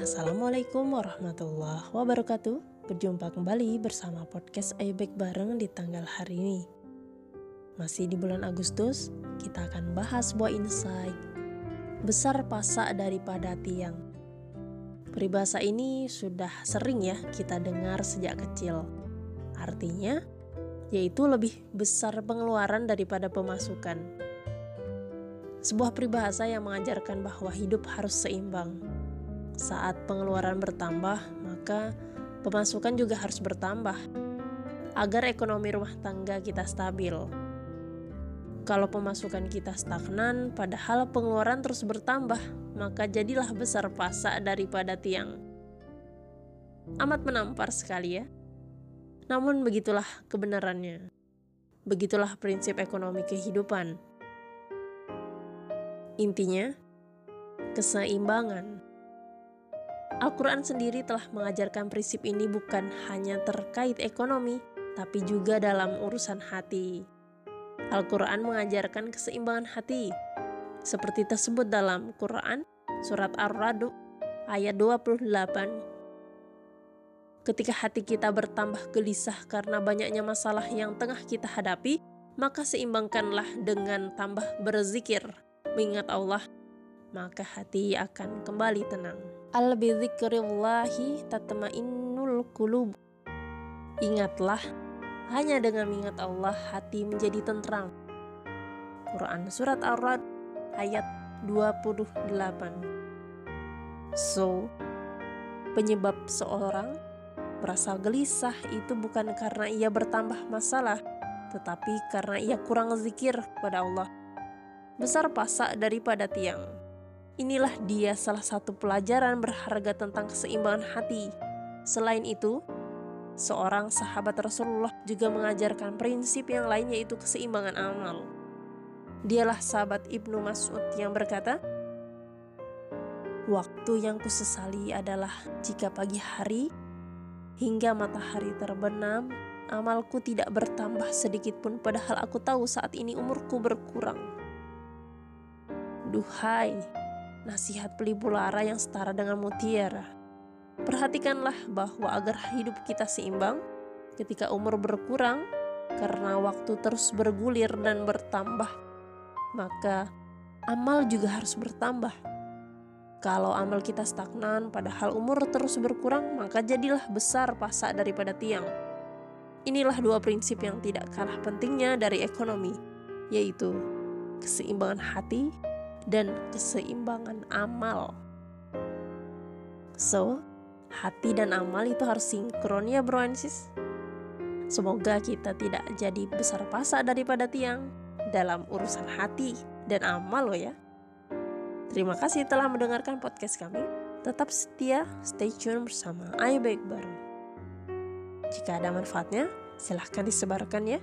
Assalamualaikum warahmatullahi wabarakatuh. Berjumpa kembali bersama podcast Ayubek bareng di tanggal hari ini. Masih di bulan Agustus, kita akan bahas sebuah insight Besar pasak daripada tiang. Peribahasa ini sudah sering ya kita dengar sejak kecil. Artinya, yaitu lebih besar pengeluaran daripada pemasukan. Sebuah peribahasa yang mengajarkan bahwa hidup harus seimbang, saat pengeluaran bertambah, maka pemasukan juga harus bertambah agar ekonomi rumah tangga kita stabil. Kalau pemasukan kita stagnan, padahal pengeluaran terus bertambah, maka jadilah besar pasak daripada tiang. Amat menampar sekali ya. Namun begitulah kebenarannya. Begitulah prinsip ekonomi kehidupan. Intinya, keseimbangan Al-Quran sendiri telah mengajarkan prinsip ini bukan hanya terkait ekonomi, tapi juga dalam urusan hati. Al-Quran mengajarkan keseimbangan hati, seperti tersebut dalam Quran Surat Ar-Radu ayat 28. Ketika hati kita bertambah gelisah karena banyaknya masalah yang tengah kita hadapi, maka seimbangkanlah dengan tambah berzikir, mengingat Allah, maka hati akan kembali tenang. Al bidzikrillahi tatmainnul qulub. Ingatlah, hanya dengan mengingat Allah hati menjadi tentram. Quran surat Ar-Rad ayat 28. So, penyebab seorang merasa gelisah itu bukan karena ia bertambah masalah, tetapi karena ia kurang zikir pada Allah. Besar pasak daripada tiang. Inilah dia salah satu pelajaran berharga tentang keseimbangan hati. Selain itu, seorang sahabat Rasulullah juga mengajarkan prinsip yang lain yaitu keseimbangan amal. Dialah sahabat Ibnu Mas'ud yang berkata, Waktu yang kusesali adalah jika pagi hari hingga matahari terbenam, amalku tidak bertambah sedikit pun padahal aku tahu saat ini umurku berkurang. Duhai, nasihat pelipur lara yang setara dengan mutiara. Perhatikanlah bahwa agar hidup kita seimbang, ketika umur berkurang karena waktu terus bergulir dan bertambah, maka amal juga harus bertambah. Kalau amal kita stagnan, padahal umur terus berkurang, maka jadilah besar pasak daripada tiang. Inilah dua prinsip yang tidak kalah pentingnya dari ekonomi, yaitu keseimbangan hati dan keseimbangan amal. So, hati dan amal itu harus sinkron ya bro and sis. Semoga kita tidak jadi besar pasak daripada tiang dalam urusan hati dan amal loh ya. Terima kasih telah mendengarkan podcast kami. Tetap setia, stay tune bersama Ayo Baik Baru. Jika ada manfaatnya, silahkan disebarkan ya.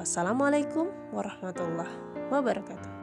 Wassalamualaikum warahmatullahi wabarakatuh.